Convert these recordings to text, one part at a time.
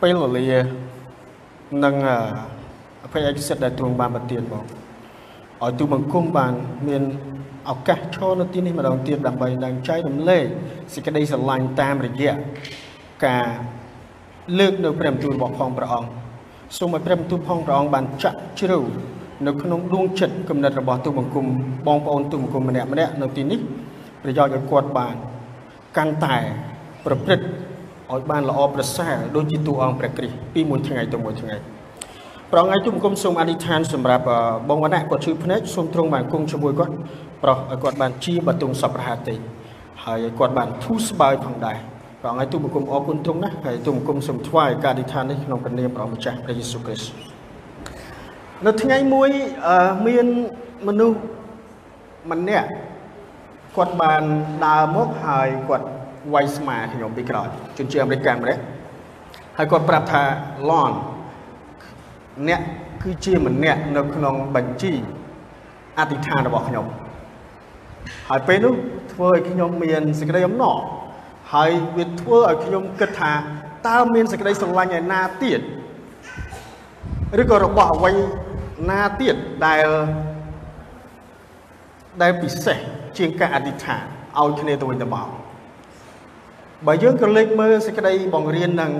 ពេលវេលានិងអភ័យឯកសិទ្ធដែលទ្រង់បានប្រទានមកឲ្យទូបង្គំបានមានឱកាសឈរនៅទីនេះម្ដងទៀតដើម្បីនឹងចែករំលែកសេចក្តីស្រឡាញ់តាមរយៈការលើកនៅព្រះបន្ទូលរបស់ផងព្រះអង្គសូមឲ្យព្រះបន្ទូលផងព្រះអង្គបានចាក់ជ្រៅនៅក្នុងដួងចិត្តគំនិតរបស់ទូបង្គំបងប្អូនទូបង្គំម្នាក់ម្នាក់នៅទីនេះប្រយោជន៍ឲ្យគាត់បានកាន់តែ ប្រព្រឹត្តឲ្យបានល្អប្រសើរដូចជាទូអង្គព្រះគ្រីស្ទពីមួយថ្ងៃទៅមួយថ្ងៃប្រងថ្ងៃទូបង្គំសូមអធិដ្ឋានសម្រាប់បងវណ្ណៈគាត់ជឿភ្នែកសូមទ្រង់បានគង់ជាមួយគាត់ប្រោះឲ្យគាត់បានជាបតុងសពរហតិហើយឲ្យគាត់បានធូរស្បើយផងដែរព្រះអង្គឲ្យទូបង្គំអរគុណទ្រង់ណាស់ហើយទូបង្គំសូមថ្វាយការអធិដ្ឋាននេះក្នុងព្រះនាមព្រះម្ចាស់ព្រះយេស៊ូវគ្រីស្ទនៅថ្ងៃមួយមានមនុស្សម្នាក់គាត់បានដើរមកហើយគាត់ វាយស្មាខ្ញុំពីក្រោយជនជាតិអាមេរិកម្នាក់ហើយគាត់ប្រាប់ថា Lon អ្នកគឺជាម្នាក់នៅក្នុងបញ្ជីអធិដ្ឋានរបស់ខ្ញុំហើយពេលនោះធ្វើឲ្យខ្ញុំមានសេចក្តីអំណរហើយវាធ្វើឲ្យខ្ញុំគិតថាតើមានសេចក្តីស្រឡាញ់ឯណាទៀតឬក៏របស់អ្វីណាទៀតដែលដែលពិសេសជាងការអធិដ្ឋានឲ្យគ្នាទៅវិញទៅមក បើយើងក៏លេចមើលសេចក្តីបង្រៀននឹង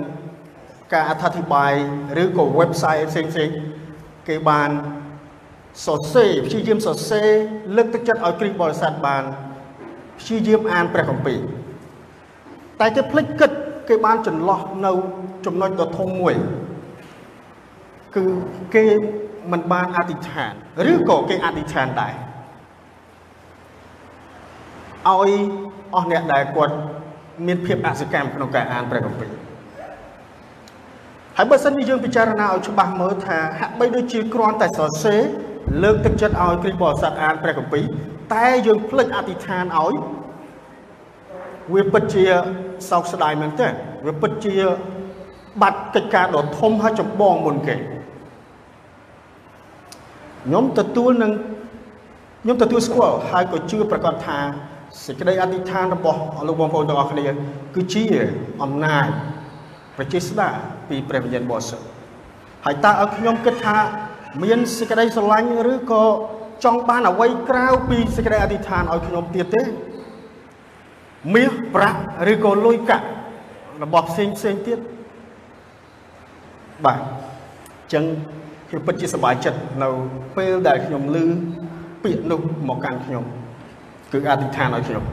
ការអធិប្បាយឬក៏ website ផ្សេងផ្សេងគេបានសរសេរព្យាយាមសរសេរលើកទឹកចិត្តឲ្យគ្រិស្តបរិស័ទបានព្យាយាមអានព្រះគម្ពីរតែគេភ្លេចគិតគេបានចន្លោះនៅចំណុចដ៏ធំមួយ គឺគេមិនបានអធិដ្ឋានឬក៏គេអធិដ្ឋានដែរឲ្យអស់អ្នកដែលគាត់ មានភាពអសកម្មក្នុងការអានព្រះគម្ពីរហើយបើសិនជាយើងពិចារណាឲ្យច្បាស់មើលថាហាក់បីដូចជាគ្រាន់តែសរសេរលើកទឹកចិត្តឲ្យគ្រីស្ទបរិស័ទអានព្រះគម្ពីរតែយើងភ្លេចអធិដ្ឋានឲ្យវាពិតជាសោកស្ដាយមែនទេវាពិតជាបាត់កិច្ចការដ៏ធំហើយចម្បងមុនគេខ្ញុំទទួលនឹងខ្ញុំទទួលស្គាល់ហើយក៏ជឿប្រកាសថា សេចក្តីអធិដ្ឋានរបស់លោកបងប្អូនទាំងអស់គ្នាគឺជាអំណាចប្រជាស្ដាពីព្រះវិញ្ញាណបរិសុទ្ធហើយតើឲ្យខ្ញុំគិតថា មានសេចក្តីស្រឡាញ់ឬក៏ចង់បានអ្វីក្រៅពីសេចក្តីអធិដ្ឋានឲ្យខ្ញុំទៀតទេមាសប្រាក់ឬក៏លុយកាក់របស់ផ្សេងផ្សេងទៀតបាទអញ្ចឹងខ្ញុំពិតជាសប្បាយចិត្តនៅពេលដែលខ្ញុំឮពាក្យនោះមកកាន់ខ្ញុំ គឺអធិដ្ឋានឲ្យខ្ញុំ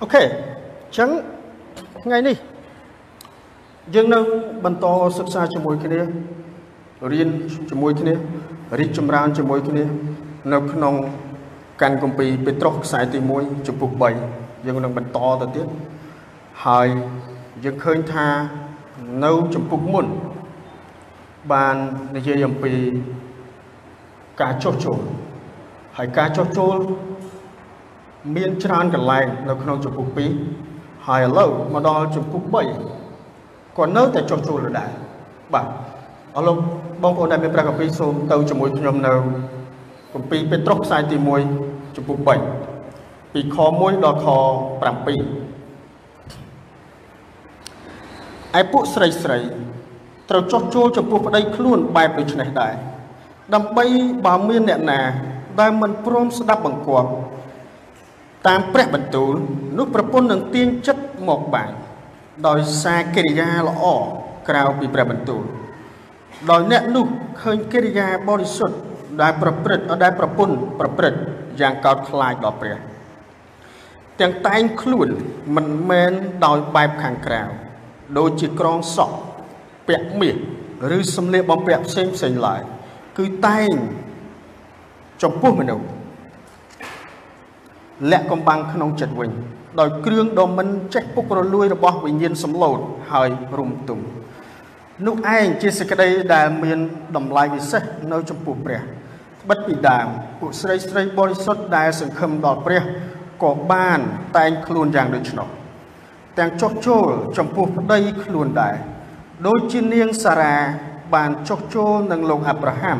អូខេអញ្ចឹងថ្ងៃនេះយើងនៅបន្តសិក្សាជាមួយគ្នារៀនជាមួយគ្នារីកចម្រើនជាមួយគ្នា នៅក្នុងកាន់គម្ពីរពេត្រុសខ្សែទី1ចំពុក3យើងនឹងបន្តទៅទៀតហើយយើងឃើញថានៅចំពុកមុន បាននិយាយអំពីការចុះចូលហើយការចុះចូល មានច្រើនកន្លែងនៅក្នុងចំពុក2ហើយឥឡូវមកដល់ចំពុក3ក៏នៅតែចុះចូលដដែលបាទអរលោកបងប្អូនដែលមានព្រះគម្ពីរសូមទៅជាមួយខ្ញុំនៅគម្ពីរពេត្រុសខ្សែទី1ចំពុក3ពីខ1ដល់ខ7ឯពួកស្រីស្រីត្រូវចោះចូលចំពោះប្តីខ្លួនបែបដូចនេះដែរដើម្បីបើមានអ្នកណាដែលមិនព្រមស្ដាប់បង្គាប់ តាមព្រះបន្ទូលនោះប្រពន្ធនឹងទាញចិត្តមកបានដោយសារកិរិយាល្អក្រៅពីព្រះបន្ទូលដោយអ្នកនោះឃើញកិរិយាបរិសុទ្ធដែលប្រព្រឹត្តដែលប្រពន្ធប្រព្រឹត្តយ៉ាងកោតខ្លាចដល់ព្រះទាំងតែងខ្លួនមិនមែនដោយបែបខាងក្រៅដូចជាក្រងសក់ពាក់មាសឬសម្លៀកបំពាក់ផ្សេងផ្សេងឡើយគឺតែងចំពោះមនុស្ស លាក់កំបាំងក្នុងចិត្តវិញ ដោយគ្រឿងដ៏មិនចេះពុករលួយរបស់វិញ្ញាណសំឡូតហើយរុំទុំនោះឯងជាសេចក្តីដែលមានតម្លៃពិសេសនៅចំពោះព្រះបិទពីដើមពួកស្រីស្រីបរិសុទ្ធដែលសង្ឃឹមដល់ព្រះក៏បានតែងខ្លួនយ៉ាងដូច្នោះទាំងចុះចូលចំពោះប្តីខ្លួនដែរដូចជានាងសារ៉ាបានចុះចូលនឹងលោកអាប់រ៉ាហាំ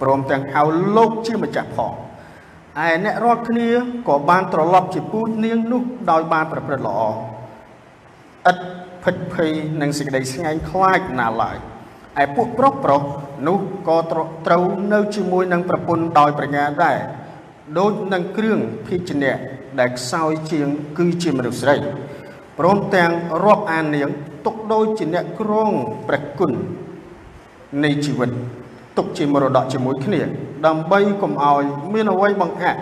ព្រមទាំងហៅលោកជាម្ចាស់ផង ឯអ្នករាល់គ្នាក៏បានត្រឡប់ជាពូជនាងនោះដោយបានប្រព្រឹត្តល្អឥតភិតភ័យនិងសេចក្តីស្ងែងខ្លាចណាឡើយឯពួកប្រុសប្រុសនោះក៏ត្រូវនៅជាមួយនឹងប្រពន្ធដោយប្រញាដែរដូចនឹងគ្រឿងភេជ្ជៈដែលខ្សោយជាងគឺជាមនុស្សស្រីព្រមទាំងរាប់អាននាងទុកដូចជាអ្នកក្រងព្រះគុណនៃជីវិត ទុកជាមរតកជាមួយគ្នា ដើម្បីកុំឲ្យមានអ្វីបង្អាក់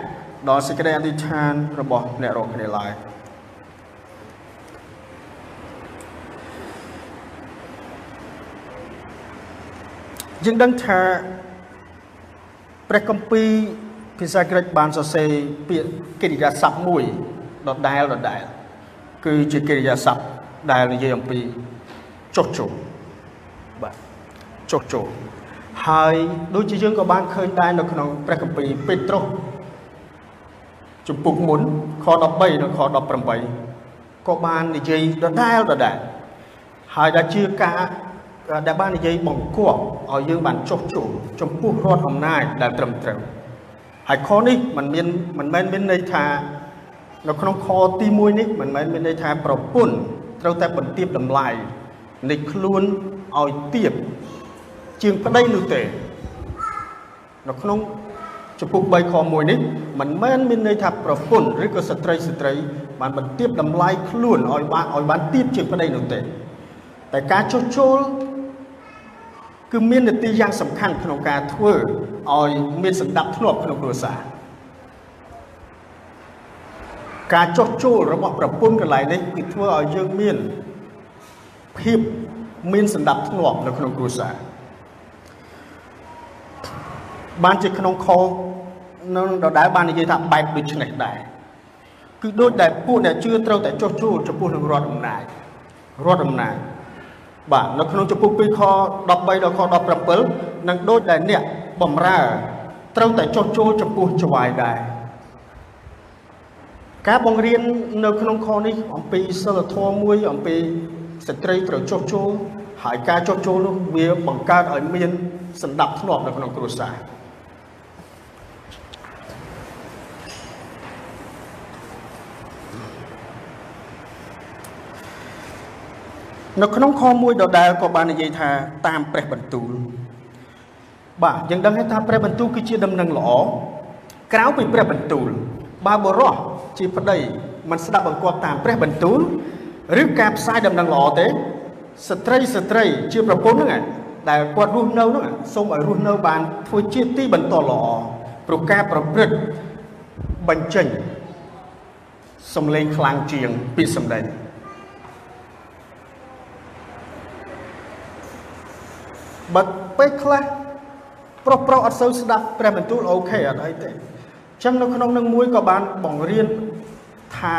ដល់សេចក្តីអធិដ្ឋានរបស់អ្នករកគ្នាឡើយយើងដឹងថាព្រះគម្ពីរភាសាក្រិកបានសរសេរពាក្យកិរិយាសព្ទមួយដដែលដដែលគឺជាកិរិយាសព្ទដែលនិយាយអំពីចុះចូលបាទចុះចូល ហើយដូចជាយើងក៏បានឃើញដែរនៅក្នុងព្រះគម្ពីរពេត្រុសជំពូកមុនខ13និងខ18ក៏បាននិយាយដដែលដដែលហើយដែលជាការដែលបាននិយាយបង្គាប់ឲ្យយើងបានចុះចូលចំពោះរដ្ឋអំណាចដែលត្រឹមត្រូវហើយខនេះมันមានមិនមែនមានន័យថានៅក្នុងខទី1នេះមិនមែនមានន័យថាប្រពន្ធត្រូវតែបន្ទាបតម្លៃនៃខ្លួនឲ្យទៀប ជាងប្តីនោះទេនៅក្នុងចំពុក3ខ1នេះមិនមែនមានន័យថាប្រពន្ធឬក៏ស្ត្រីស្ត្រីបានបន្ទាបតម្លៃខ្លួនឲ្យបានឲ្យបានទៀបជាងប្តីនោះទេតែការចុះចូលគឺមាននទីយ៉ាងសំខាន់ក្នុងការធ្វើឲ្យមានសន្តិភាពធ្នាប់ក្នុងគ្រួសារការចុះចូលរបស់ប្រពន្ធកន្លែងនេះគឺធ្វើឲ្យយើងមានភាពមានសន្តិភាពធ្នាប់នៅក្នុងគ្រួសារ បានជាក្នុងខនៅដដែលបាននិយាយថាបែបដូចនេះដែរគឺដូចដែលពួកអ្នកជឿត្រូវតែចុះចូលចំពោះនឹងរដ្ឋអំណាចរដ្ឋអំណាចបាទនៅក្នុងចំពោះ2ខ13ដល់ខ17នឹងដូចដែលអ្នកបំរើ ត្រូវតែចុះចូលចំពោះចវាយដែរការបង្រៀននៅក្នុងខនេះអំពីសិលធម៌មួយអំពីស្ត្រីត្រូវចុះចូលហើយការចុះចូលនោះវាបង្កើតឲ្យមានសន្តិភាពធ្នាប់នៅក្នុងគ្រួសារ នៅក្នុងខមួយដដែលក៏បាននិយាយថាតាមព្រះបន្ទូលបាទយើងដឹងថាព្រះបន្ទូលគឺជាដំណឹងល្អក្រៅពីព្រះបន្ទូលបើបរោះជាប្តីមិនស្ដាប់បង្គាប់តាមព្រះបន្ទូលឬការផ្សាយដំណឹងល្អទេស្ត្រីស្ត្រីជាប្រពន្ធហ្នឹងដែលគាត់រស់នៅហ្នឹងសូមឲ្យរស់នៅបានធ្វើជាទីបន្តល្អព្រោះការប្រព្រឹត្តបញ្ចេញសំឡេងខ្លាំងជាងពីសំឡេង បើពេលខ្លះប្រុសប្រុសអត់សូវស្ដាប់ព្រះបន្ទូលអូខេអត់អីទេអញ្ចឹងនៅក្នុងនឹងមួយក៏បានបង្រៀនថា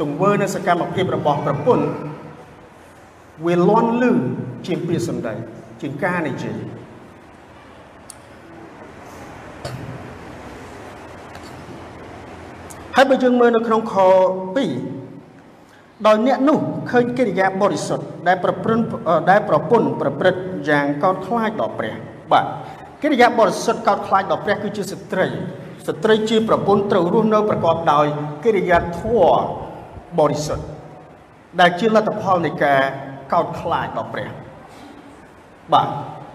ទង្វើនិងសកម្មភាពរបស់ប្រពន្ធវាលន់លឺជាងពាក្យសម្ដីជាងការនិយាយហើយបើយើងមើលនៅក្នុងខ2ដោយអ្នកនោះឃើញកិរិយាបរិសុទ្ធដែលប្រព្រឹត្តដែលប្រពន្ធប្រព្រឹត្ត យ៉ាងកោតខ្លាចដល់ព្រះបាទកិរិយាបរិសុទ្ធកោតខ្លាចដល់ព្រះគឺជាស្ត្រីស្ត្រីជាប្រពន្ធត្រូវរស់នៅប្រកបដោយកិរិយាធម៌បរិសុទ្ធដែលជាលទ្ធផលនៃការកោតខ្លាចដល់ព្រះបាទ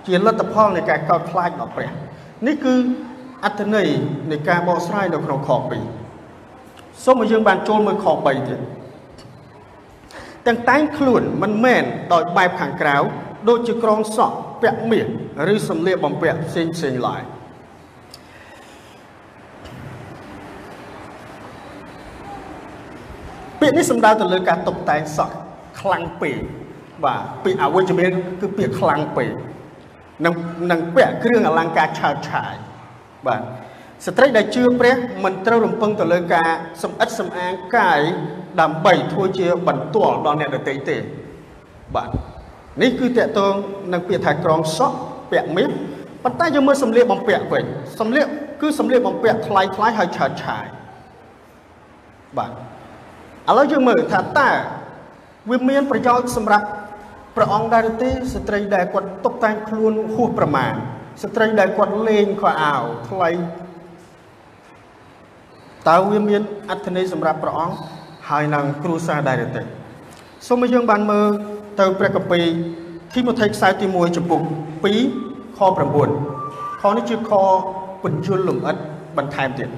ជាលទ្ធផលនៃការកោតខ្លាចដល់ព្រះនេះគឺអត្ថន័យនៃការបកស្រាយនៅក្នុងខ2សូមឲ្យយើងបានចូលមើលខ3ទៀតទាំងតែងខ្លួនមិនមែនដោយបែបខាងក្រៅ ដូចជាក្រងសក់ពាក់មាសឬសម្លៀកបំពាក់ផ្សេងផ្សេងឡើយពាក្យនេះសំដៅទៅលើការតុបតែងសក់ខ្លាំងពេកបាទពាក្យអវិជ្ជមានគឺពាក្យខ្លាំងពេកនឹងនឹងពាក់គ្រឿងអលង្ការឆើតឆាយបាទស្ត្រីដែលជឿព្រះមិនត្រូវរំពឹងទៅលើការសំអិតសំអាងកាយដើម្បីធ្វើជាបន្ទាល់ដល់អ្នកដទៃទេបាទ នេះគឺតកតងនឹងពាក្យថាក្រងសក់ពាក់មាសប៉ុន្តែយើងមើលសម្លៀកបំពាក់វិញសម្លៀកគឺសម្លៀកបំពាក់ថ្លៃថ្លៃហើយឆើតឆាយបាទឥឡូវយើងមើលថាតើវាមានប្រយោជន៍សម្រាប់ព្រះអង្គដែរទេស្ត្រីដែលគាត់តុបតែងខ្លួនហួសប្រមាណស្ត្រីដែលគាត់លេងខោអាវថ្លៃតើវាមានអត្ថន័យសម្រាប់ព្រះអង្គហើយនឹងគ្រួសារដែរទេសូមឲ្យយើងបានមើល ទៅព្រះគម្ពីរធីម៉ូថេខ្សែទី1ចំពុក2ខ9ខនេះជាខបញ្យលលំអិតបន្ថែមទៀត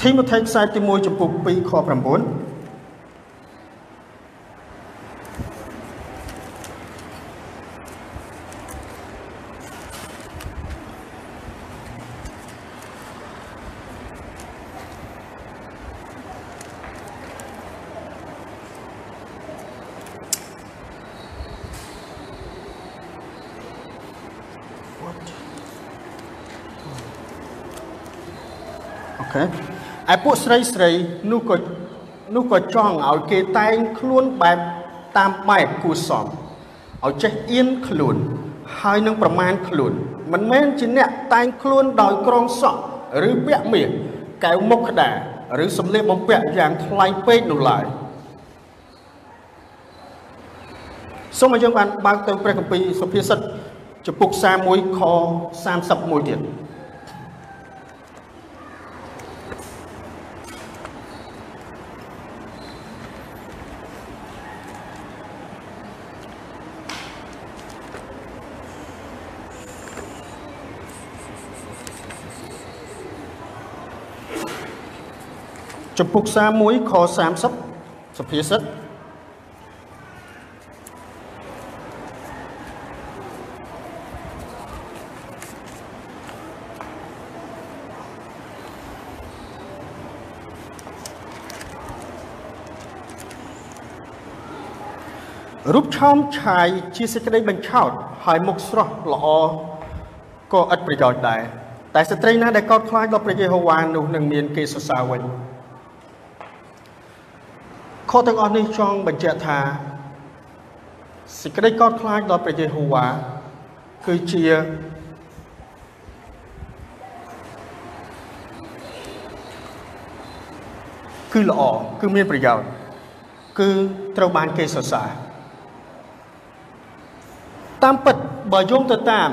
ធីម៉ូថេខ្សែទី1ចំពុក2ខ9 ខេឯពួកស្រីស្រីនោះក៏នោះក៏ចង់ឲ្យគេតែងខ្លួនបែបតាមបែបគួសមឲ្យចេះអៀនខ្លួន ហើយនឹងប្រមាណខ្លួន មិនមែនជាអ្នកតែងខ្លួនដោយក្រងសក់ឬពាក់មាសកែវមុខក្តារឬសម្លៀកបំពាក់យ៉ាងថ្លៃពេកនោះឡើយសូមឲ្យយើងបានបើកទៅព្រះគម្ពីរសុភាសិតចំពុក31ខ31ទៀត ចំពុក31ខ30សុភាសិតរូបឆោមឆាយជាសេចក្តីបញ្ឆោតហើយមុខស្រស់ល្អក៏ឥតប្រយោជន៍ដែរតែស្ត្រីណាដែលកោតខ្លាចដល់ព្រះយេហូវ៉ានោះនឹងមានគេសរសើរវិញ ខទាំងអស់នេះចង់បញ្ជាក់ថាសេចក្តីកោតខ្លាចដល់ព្រះយេហូវ៉ាគឺជាគឺល្អគឺមានប្រយោជន៍គឺត្រូវបានគេសរសើរតាមពិតបើយោងទៅតាម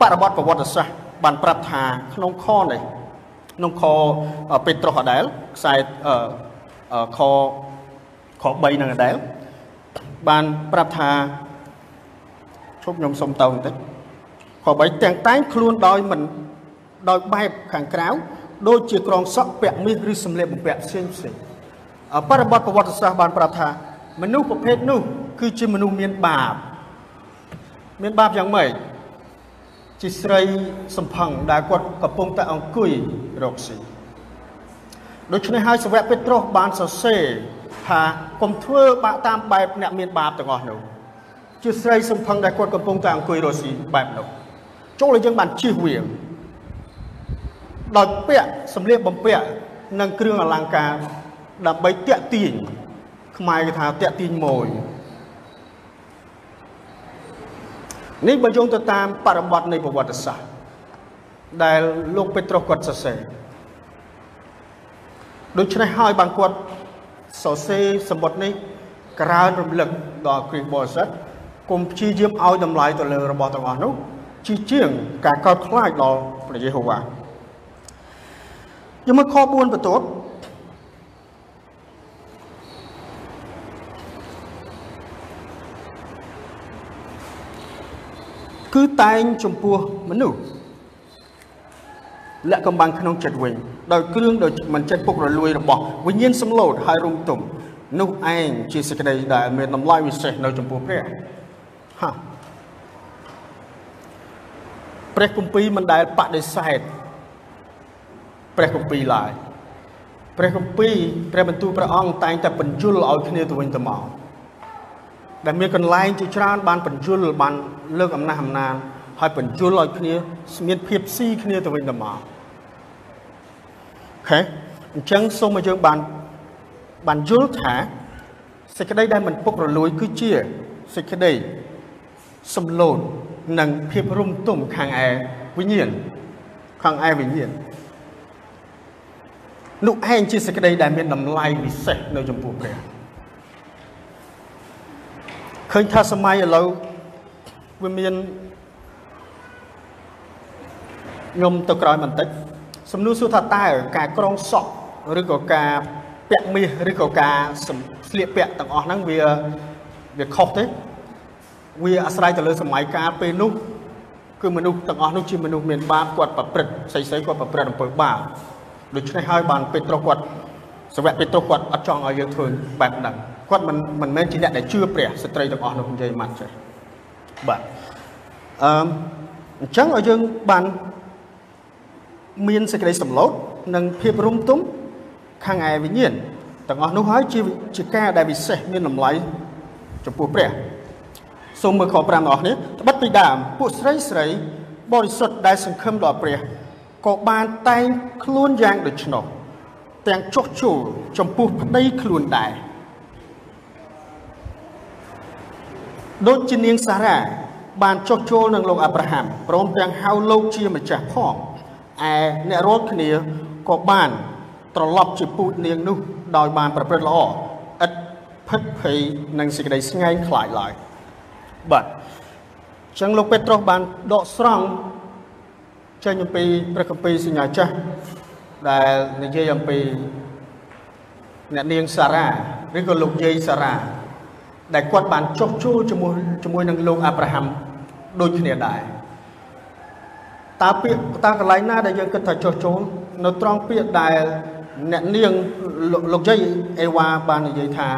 បរិបទប្រវត្តិសាស្ត្របានប្រាប់ថាក្នុងខនេះ ក្នុងខពេត្រុសអដែលខ្សែខខ3នឹងអដែលបានប្រាប់ថាជប់ខ្ញុំសុំតោបន្តិចខ3ទាំងតែងខ្លួនដោយមិនដោយបែបខាងក្រៅដូចជាក្រងសក់ពាក់មាសឬសម្លៀកបំពាក់ផ្សេងផ្សេងបរិបទប្រវត្តិសាស្ត្របានប្រាប់ថា មនុស្សប្រភេទនោះគឺជាមនុស្សមានបាប មានបាបយ៉ាងម៉េច ជាស្រីសំផឹងដែលគាត់កំពុងតែអង្គុយរកស៊ីដូច្នេះហើយសាវកពេត្រុសបានសរសេរថាកុំធ្វើបាក់តាមបែបអ្នកមានបាបទាំងអស់នោះជាស្រីសំផឹងដែលគាត់កំពុងតែអង្គុយរកស៊ីបែបនោះចូលឲ្យយើងបានជិះវាដោយពាក់សម្លៀកបំពាក់និងគ្រឿងអលង្ការដើម្បីតាក់ទាញខ្មែរគេថាតាក់ទាញម៉ួយ នេះបើយោងទៅតាមបរិបទនៃប្រវត្តិសាស្ត្រដែលលោកពេត្រុសគាត់សរសេរដូច្នេះហើយបានគាត់សរសេរសម្បត្តិនេះក្រើនរំលឹកដល់គ្រីស្ទបរិស័ទគុំព្យាយាមឲ្យតម្លៃទៅលើរបស់ទាំងអស់នោះជាជាងការកោតខ្លាចដល់ព្រះយេហូវ៉ាយើងមើលខ4បន្ទាប់ គឺតែងចំពោះមនុស្សលាក់កំបាំងក្នុងចិត្តវិញដោយគ្រឿងដោយមិនចិត្តពុករលួយរបស់វិញ្ញាណសំឡូតហើយរំទុំនោះឯងជាសេចក្តីដែលមានតម្លៃវិសេសនៅចំពោះព្រះហាព្រះគម្ពីរមិនដែលបដិសេធព្រះគម្ពីរឡើយព្រះគម្ពីរព្រះបន្ទូលព្រះអង្គតែងតែបញ្យលឲ្យគ្នាទៅវិញទៅមក ដែលមានកន្លែងជាច្រើនបានបញ្យលបានលើកអំណះអំណានហើយបញ្យលឲ្យគ្នាមានភាពស៊ីគ្នាទៅវិញទៅមកអូខេអញ្ចឹងសូមឲ្យយើងបានបានយល់ថាសេចក្តីដែលមិនពុករលួយគឺជាសេចក្តីសំឡូតនិងភាពរំទុំខាងឯវិញ្ញាណខាងឯវិញ្ញាណនោះឯងជាសេចក្តីដែលមានតម្លៃពិសេសនៅចំពោះព្រះ ឃើញថាសម័យឥឡូវវាមានខ្ញុំទៅក្រោយបន្តិចសំណួរសួរថាតើការក្រងសក់ឬក៏ការពាក់មាសឬក៏ការស្លៀកពាក់ទាំងអស់ហ្នឹងវាវាខុសទេវាអាស្រ័យទៅលើសម័យកាលពេលនោះគឺមនុស្សទាំងអស់នោះជាមនុស្សមានបាបគាត់ប្រព្រឹត្តស្អីស្អីគាត់ប្រព្រឹត្តអំពើបាបដូច្នេះហើយបានពេត្រុសគាត់សាវកពេត្រុសគាត់អត់ចង់ឲ្យយើងធ្វើបែបហ្នឹង គាត់មិនមិនមែនជាអ្នកដែលជឿព្រះស្ត្រីទាំងអស់នោះនិយាយម៉ាត់ចេះបាទអឺអញ្ចឹងឲ្យយើងបានមានសេចក្តីសម្លូតនិងភាពរុំទុំខាងឯវិញ្ញាណទាំងអស់នោះហើយជាជាការដែលពិសេសមានតម្លៃចំពោះព្រះសូមមើលខ5របស់អ្នកត្បិតពីដើមពួកស្រីស្រីបរិសុទ្ធដែលសង្ឃឹមដល់ព្រះក៏បានតែងខ្លួនយ៉ាងដូច្នោះទាំងចុះជួលចំពោះប្តីខ្លួនដែរ ដូចជានាងសារ៉ាបានចុះចូលនឹងលោកអាប់រ៉ាហាំព្រមទាំងហៅលោកជាម្ចាស់ផងឯអ្នករាល់គ្នាក៏បាន ត្រឡប់ជាពូជនាងនោះ ដោយបានប្រព្រឹត្តល្អឥតផិតភ័យនិងសេចក្តីស្ងែងខ្លាចឡើយបាទអញ្ចឹងលោកពេត្រុសបានដកស្រង់ចេញអំពីព្រះគម្ពីរសញ្ញាចាស់ដែលនិយាយអំពីអ្នកនាងសារ៉ាឬក៏លោកយាយសារ៉ា ដែលគាត់បានចុះជួលជាមួយជាមួយនឹងលោកអាប់រ៉ាហាំដូចគ្នាដែរតើពាក្យតើកន្លែងណាដែលយើងគិតថាចុះចូលនៅត្រង់ពាក្យដែលអ្នកនាងលោកយាយអេវ៉ាបាននិយាយថា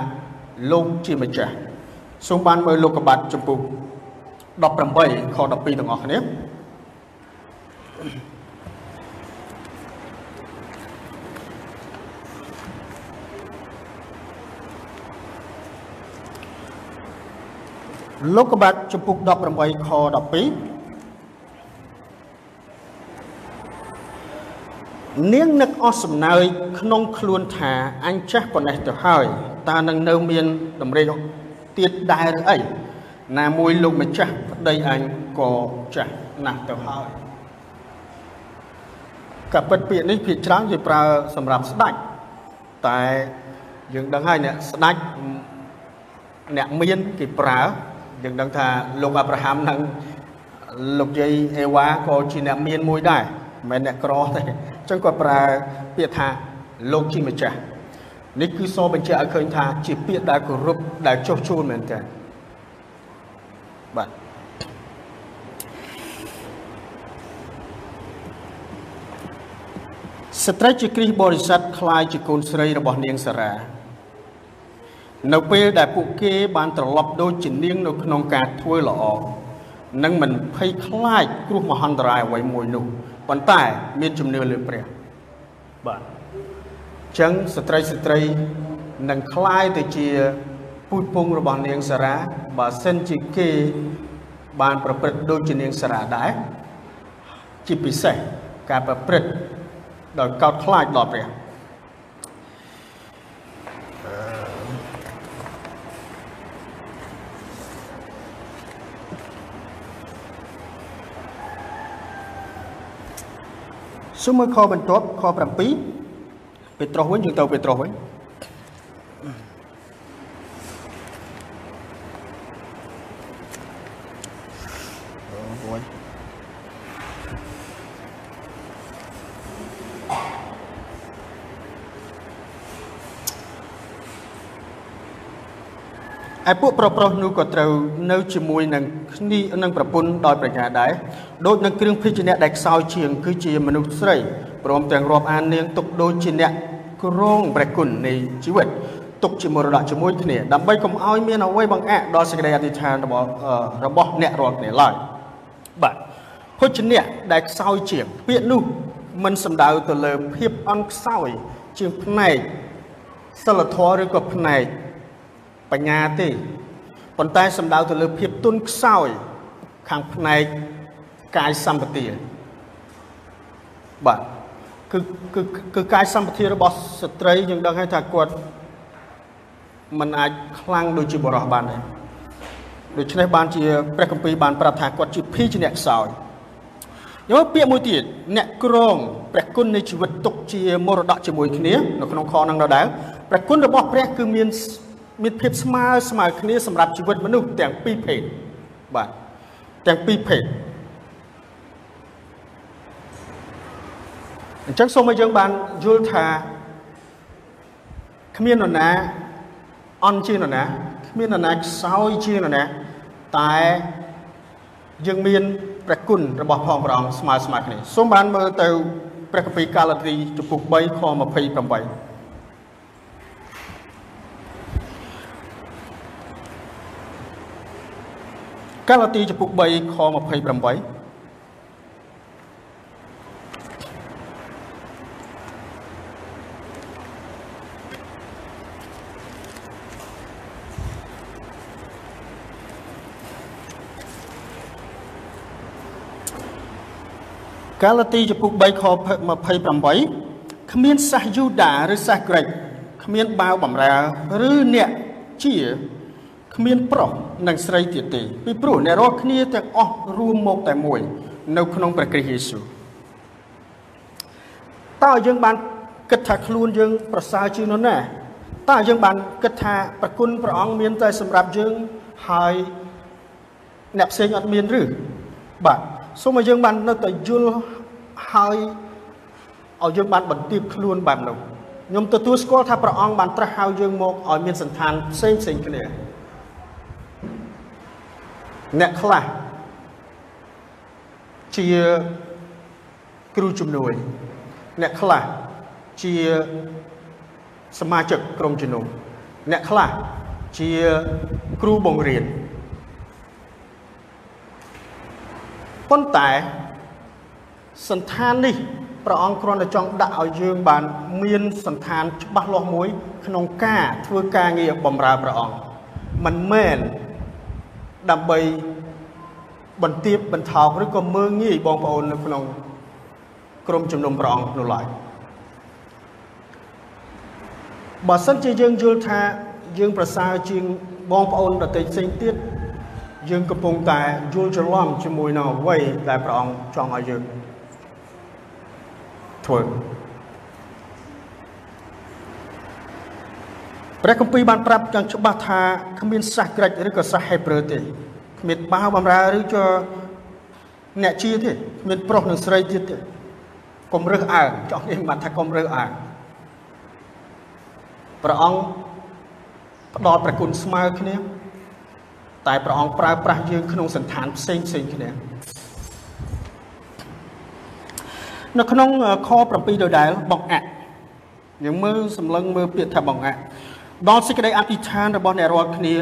លោកជាម្ចាស់សូមបានមើលលោកកបាត់ចំពុះ18ខ12ទាំងអស់គ្នា លោកកបាត់ចំពុះ18ខ12នាងនឹកអស់សំណើចក្នុងខ្លួនថាអញចាស់ប៉ុណ្ណេះទៅហើយតើនឹងនៅមានតម្រេចទៀតដែរឬអីណាមួយលោកម្ចាស់ប្តីអញក៏ចាស់ណាស់ទៅហើយកាពិតពាក្យនេះភាគច្រើនគេប្រើសម្រាប់ស្ដេចតែយើងដឹងហើយអ្នកស្ដេចអ្នកមានគេប្រើ យើងដឹងថាលោកអាប់រ៉ាហាំនិងលោកយាយអេវ៉ាក៏ជាអ្នកមានមួយដែរមិនមែនអ្នកក្រទេចឹងគាត់ប្រើពាក្យថាលោកជាម្ចាស់នេះគឺសបញ្ជាក់ឲ្យឃើញថាជាពាក្យដែលគោរពដែលចុះជួលមែនតើបាទស្ត្រីជាគ្រីស្ទបរិស័ទคล้ายជាកូនស្រីរបស់នាងសារ៉ា នៅពេលដែលពួកគេបានត្រឡប់ដូចជានាងនៅក្នុងការធ្វើល្អនិងមិនភ័យខ្លាចគ្រោះមហន្តរាយអ្វីមួយនោះប៉ុន្តែមានជំនឿលើព្រះបាទអញ្ចឹងស្ត្រីស្ត្រីនឹងคล้ายទៅជាពូជពងរបស់នាងសារ៉ាបើសិនជាគេបានប្រព្រឹត្តដូចជានាងសារ៉ាដែរជាពិសេសការប្រព្រឹត្តដោយកោតខ្លាចដល់ព្រះ សូមមើលខបន្ទាប់ខ7ពេត្រុសវិញយើងទៅពេត្រុសវិញ ឯពួកប្រុសប្រុសនោះក៏ត្រូវនៅជាមួយនឹងគ្នានឹងប្រពន្ធដោយប្រាជ្ញាដែរដូចនឹងគ្រឿងភេជ្ជៈដែលខ្សោយជាង គឺជាមនុស្សស្រីព្រមទាំងរាប់អាននាងទុកដូចជាអ្នកគ្រងព្រះគុណនៃជីវិតទុកជាមរតកជាមួយគ្នាដើម្បីកុំឲ្យមានអ្វីបង្អាក់ដល់សេចក្តីអធិដ្ឋានរបស់របស់អ្នករាល់គ្នាឡើយបាទភោជនៈដែលខ្សោយជាងពាក្យនោះមិនសំដៅទៅលើភាពអន់ខ្សោយជាងផ្នែកសិលធម៌ឬក៏ផ្នែក បញ្ញាទេប៉ុន្តែសំដៅទៅលើភាពទុនខ្សោយខាងផ្នែកកាយសម្បទាបាទគឺគឺគឺកាយសម្បទារបស់ស្ត្រីយើងដឹងហើយថាគាត់มันអាចខ្លាំងដូចជាបរោះបានដែរដូច្នេះបានជាព្រះគម្ពីរបានប្រាប់ថាគាត់ជាភីជាអ្នកខ្សោយយកពាក្យមួយទៀតអ្នកក្រងព្រះគុណនៃជីវិតទុកជាមរតកជាមួយគ្នានៅក្នុងខនឹងដដែលព្រះគុណរបស់ព្រះគឺមាន មានភាពស្មើស្មើគ្នាសម្រាប់ជីវិតមនុស្សទាំងពីរភេទបាទទាំងពីរភេទអញ្ចឹងសូមឲ្យយើងបានយល់ថាគ្មាននរណាអន់ជាងនរណាគ្មាននរណាខ្សោយជាងនរណា តែយើងមានព្រះគុណរបស់ផងព្រះអង្គស្មើស្មើគ្នាសូមបានមើលទៅព្រះគម្ពីរកាឡាទីចំពុក3ខ28 កាឡាទីចំពុក3ខ28កាឡាទីចំពុក3ខ28គ្មានសាសយូដាឬសាសក្រិកគ្មានបាវបំរើ ឬអ្នកជាគ្មានប្រុស និងស្រីទៀតទេពីព្រោះអ្នករាល់គ្នាទាំងអស់រួមមកតែមួយ នៅក្នុងព្រះគ្រីស្ទយេស៊ូវតើយើងបានគិតថាខ្លួនយើង ប្រសើរជាងនោះណាតើយើងបានគិតថាប្រគុណព្រះអង្គមានតែសម្រាប់យើងហើយអ្នកផ្សេងអត់មានឬបាទសូមឲ្យយើងបាននៅតែយល់ហើយឲ្យយើងបានបន្ទាបខ្លួនបែបនោះខ្ញុំទទួលស្គាល់ថាព្រះអង្គបានត្រាស់ហៅយើងមកឲ្យមានសន្តានផ្សេងផ្សេងគ្នា អ្នកខ្លះជាគ្រូជំនួយ អ្នកខ្លះជាសមាជិកក្រុមជំនុំអ្នកខ្លះជាគ្រូបង្រៀនប៉ុន្តែសន្តាននេះព្រះអង្គគ្រាន់តែចង់ដាក់ឲ្យយើងបាន មានសន្តានច្បាស់លាស់មួយ ក្នុងការធ្វើការងារបម្រើព្រះអង្គមិនមែន ដើម្បីបន្ទាបបន្ថោកឬក៏មើងងាយបងប្អូននៅក្នុងក្រុមជំនុំព្រះអង្គនោះឡើយបើសិនជាយើងយល់ថាយើងប្រសើរជាងបងប្អូនដទៃផ្សេងទៀតយើងកំពុងតែយល់ច្រឡំជាមួយនឹងអ្វីដែលព្រះអង្គចង់ឲ្យយើងធ្វើ ព្រះគម្ពីរបានប្រាប់យ៉ាងច្បាស់ថាគ្មានសាសក្រិចឬក៏សាសហេប្រឺទេគ្មានបាវបំរើឬក៏អ្នកជាទេគ្មានប្រុសនិងស្រីទៀតទេកុំរើសអើងចង់និយាយបានថាកុំរើសអើងព្រះអង្គផ្ដល់ប្រគុណស្មើគ្នាតែព្រះអង្គប្រើប្រាស់យើងក្នុងសន្តានផ្សេងផ្សេងគ្នានៅក្នុងខ7ដដែលបងអាក់យើងមើលសម្លឹងមើលពាក្យថាបងអាក់ ដល់សេចក្តីអធិដ្ឋានរបស់អ្នករាល់គ្នា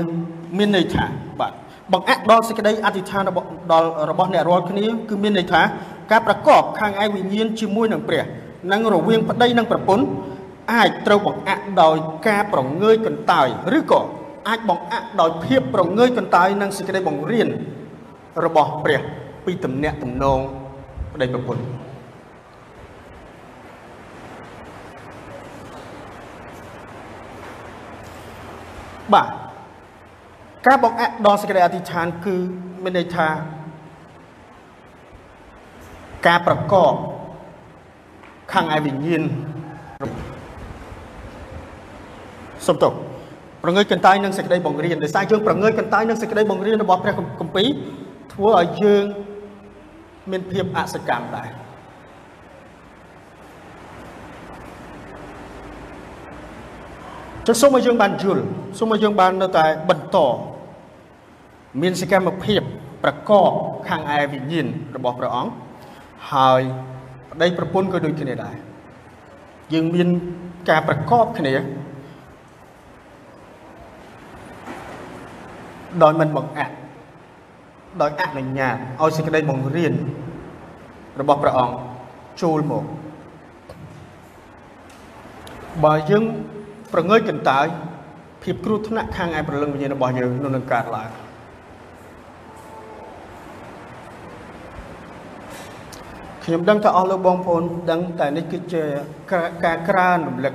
មានន័យថាបាទបងអាក់ដល់សេចក្តីអធិដ្ឋានរបស់ដល់របស់អ្នករាល់គ្នាគឺមានន័យថាការប្រកបខាងឯវិញ្ញាណជាមួយនឹងព្រះនិងរវាងប្តីនិងប្រពន្ធអាចត្រូវបង្អាក់ដោយការប្រងើយកន្តើយឬក៏អាចបង្អាក់ដោយភាពប្រងើយកន្តើយនិងសេចក្តីបង្រៀនរបស់ព្រះពីទំនាក់ទំនងប្តីប្រពន្ធ បាទការបង្អាក់ដល់សេចក្តីអធិដ្ឋានគឺមានន័យថាការប្រកបខាងឯវិញ្ញាណសំទោសប្រងើយកន្តើយនឹងសេចក្តីបង្រៀនដោយសារយើងប្រងើយកន្តើយនឹងសេចក្តីបង្រៀនរបស់ព្រះគម្ពីរធ្វើឲ្យយើងមានភាពអសកម្មដែរ ចឹងសូមឲ្យយើងបានយល់សូមឲ្យយើងបាននៅតែបន្តមានសកម្មភាពប្រកបខាងឯវិញ្ញាណរបស់ព្រះអង្គហើយប្តីប្រពន្ធក៏ដូចគ្នាដែរយើងមានការប្រកបគ្នាដោយមិនបង្អាក់ដោយអនុញ្ញាតឲ្យសេចក្តីបង្រៀនរបស់ព្រះអង្គចូលមកបើយើង ប្រងើយកន្តើយភាពគ្រោះថ្នាក់ខាងឯប្រលឹងវិញ្ញាណរបស់យើងនៅនឹងកើតឡើងខ្ញុំដឹងថាអស់លោកបងប្អូនដឹងតែនេះគឺជាការក្រើនរំលឹក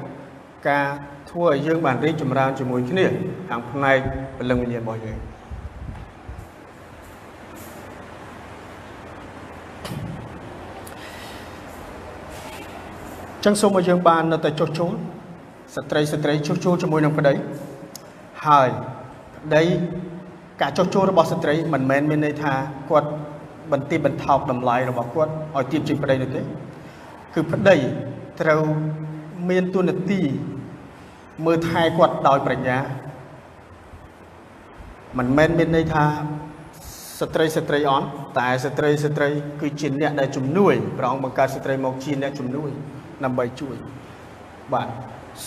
ការធ្វើឲ្យយើងបានរីកចម្រើនជាមួយគ្នាខាងផ្នែកពលឹងវិញ្ញាណរបស់យើងចឹងសូមឲ្យយើងបាននៅតែចុះចូល ស្ត្រីស្ត្រីចុះចូលជាមួយនឹងប្តីហើយប្តីការចុះចូលរបស់ស្ត្រីមិនមែនមានន័យថាគាត់បន្ទាបបន្ថោកតម្លៃរបស់គាត់ឲ្យទៀបជាងប្តីនោះទេគឺប្តីត្រូវមានទួនាទីមើលថែគាត់ដោយប្រាជ្ញាមិនមែនមានន័យថាស្ត្រីស្ត្រីអន់តែស្ត្រីស្ត្រីគឺជាអ្នកដែលជំនួយព្រះអង្គបង្កើតស្ត្រីមកជាអ្នកជំនួយដើម្បីជួយបាទ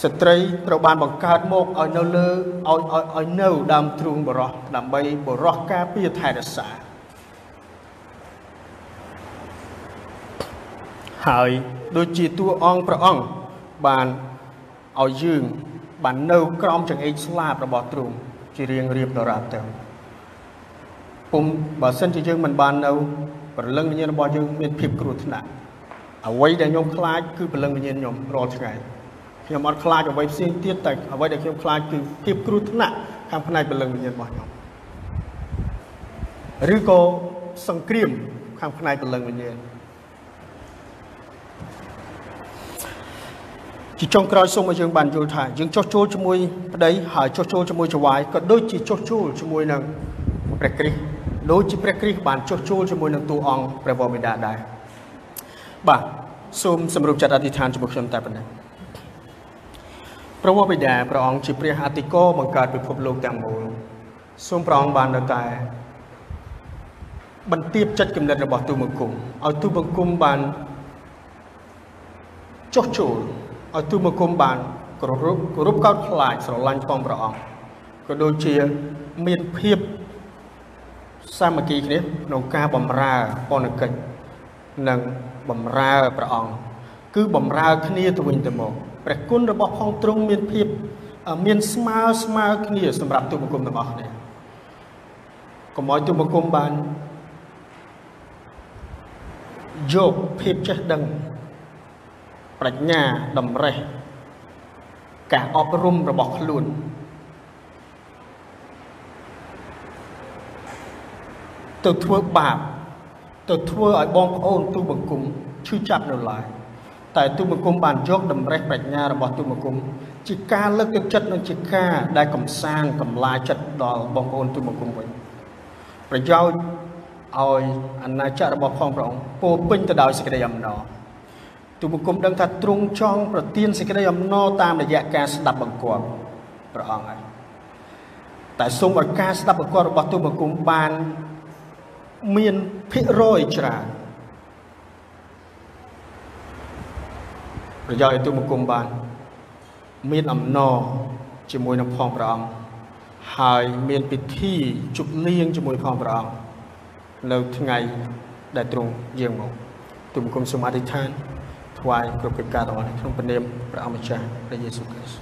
ស្ត្រីត្រូវបានបង្កើតមកឲ្យនៅលើឲ្យឲ្យឲ្យនៅដើមទ្រូងបរោះដើម្បីបរោះការពារថែរក្សាហើយដូចជាតួអង្គព្រះអង្គបានឲ្យយើងបាននៅក្រោមចង្អេរស្លាបរបស់ទ្រង់ជារៀងរៀបដរាបទៅពុំបើសិនជាយើងមិនបាននៅព្រលឹងវិញ្ញាណរបស់យើងមានភាពគ្រោះថ្នាក់អ្វីដែលខ្ញុំខ្លាចគឺព្រលឹងវិញ្ញាណខ្ញុំរាល់ថ្ងៃ ខ្ញុំអត់ខ្លាចអ្វីផ្សេងទៀតតែអ្វីដែលខ្ញុំខ្លាចគឺភាពគ្រោះថ្នាក់ខាងផ្នែកព្រលឹងវិញ្ញាណរបស់ខ្ញុំឬក៏សង្គ្រាមខាងផ្នែកព្រលឹងវិញ្ញាណជាចុងក្រោយសូមឲ្យយើងបានយល់ថាយើងចោះចូលជាមួយប្តីហើយចោះចូលជាមួយចវាយក៏ដូចជាចោះចូលជាមួយនឹងព្រះគ្រីស្ទដូចជាព្រះគ្រីស្ទបានចោះចូលជាមួយនឹងតួអង្គព្រះវរបិតាដែរបាទសូមសម្រុបចិត្តអធិដ្ឋានជាមួយខ្ញុំតែប៉ុណ្ណេះ ព្រះវរបិតាព្រះអង្គជាព្រះអតិកោបង្កើតពិភពលោកទាំងមូលសូមព្រះអង្គបាននៅតែបន្ទាបចិត្តគំនិតរបស់ទូបង្គំឲ្យទូបង្គំបានចោះចូលឲ្យទូបង្គំបានគោរពគោរពកោតខ្លាចស្រឡាញ់ផងព្រះអង្គក៏ដូចជាមានភាពសាមគ្គីគ្នាក្នុងការបម្រើបនកិច្ចនិងបម្រើព្រះអង្គ គឺបម្រើគ្នាទៅវិញទៅមកព្រះគុណរបស់ផងទ្រង់មានភាពមានស្មើស្មើគ្នាសម្រាប់ទូបង្គំទាំងអស់គ្នាកុំឲ្យទូបង្គំបានយកភាពចេះដឹងប្រាជ្ញាតម្រេះការអប់រំរបស់ខ្លួនទៅធ្វើបាបទៅធ្វើឲ្យបងប្អូនទូបង្គំឈឺចាប់នៅឡើយ តែទូបង្គំបានយកតម្រេះប្រាជ្ញារបស់ទូបង្គំជាការលើកទឹកចិត្តនិងជាការដែលកំសាន្តកម្លាចិត្តដល់បងប្អូនទូបង្គំវិញប្រយោជន៍ឲ្យអាណាចក្ររបស់ផងព្រះអង្គពោពេញទៅដោយសេចក្តីអំណរទូបង្គំដឹងថាទ្រង់ចង់ប្រទានសេចក្តីអំណរតាមរយៈការស្ដាប់បង្គាប់ព្រះអង្គហើយតែសូមឲ្យការស្ដាប់បង្គាប់របស់ទូបង្គំបានមានភាគរយច្រើន ប្រយោជន៍ឲ្យទូបង្គំបាន មានអំណរជាមួយនឹងផងព្រះអង្គហើយមានពិធីជប់លៀងជាមួយផងព្រះអង្គនៅថ្ងៃដែលទ្រង់យាងមកទូបង្គំសូមអធិដ្ឋានថ្វាយគ្រប់កិច្ចការទាំងអស់នេះក្នុងព្រះនាមព្រះអម្ចាស់ព្រះយេស៊ូវគ្រីស្ទអាមែន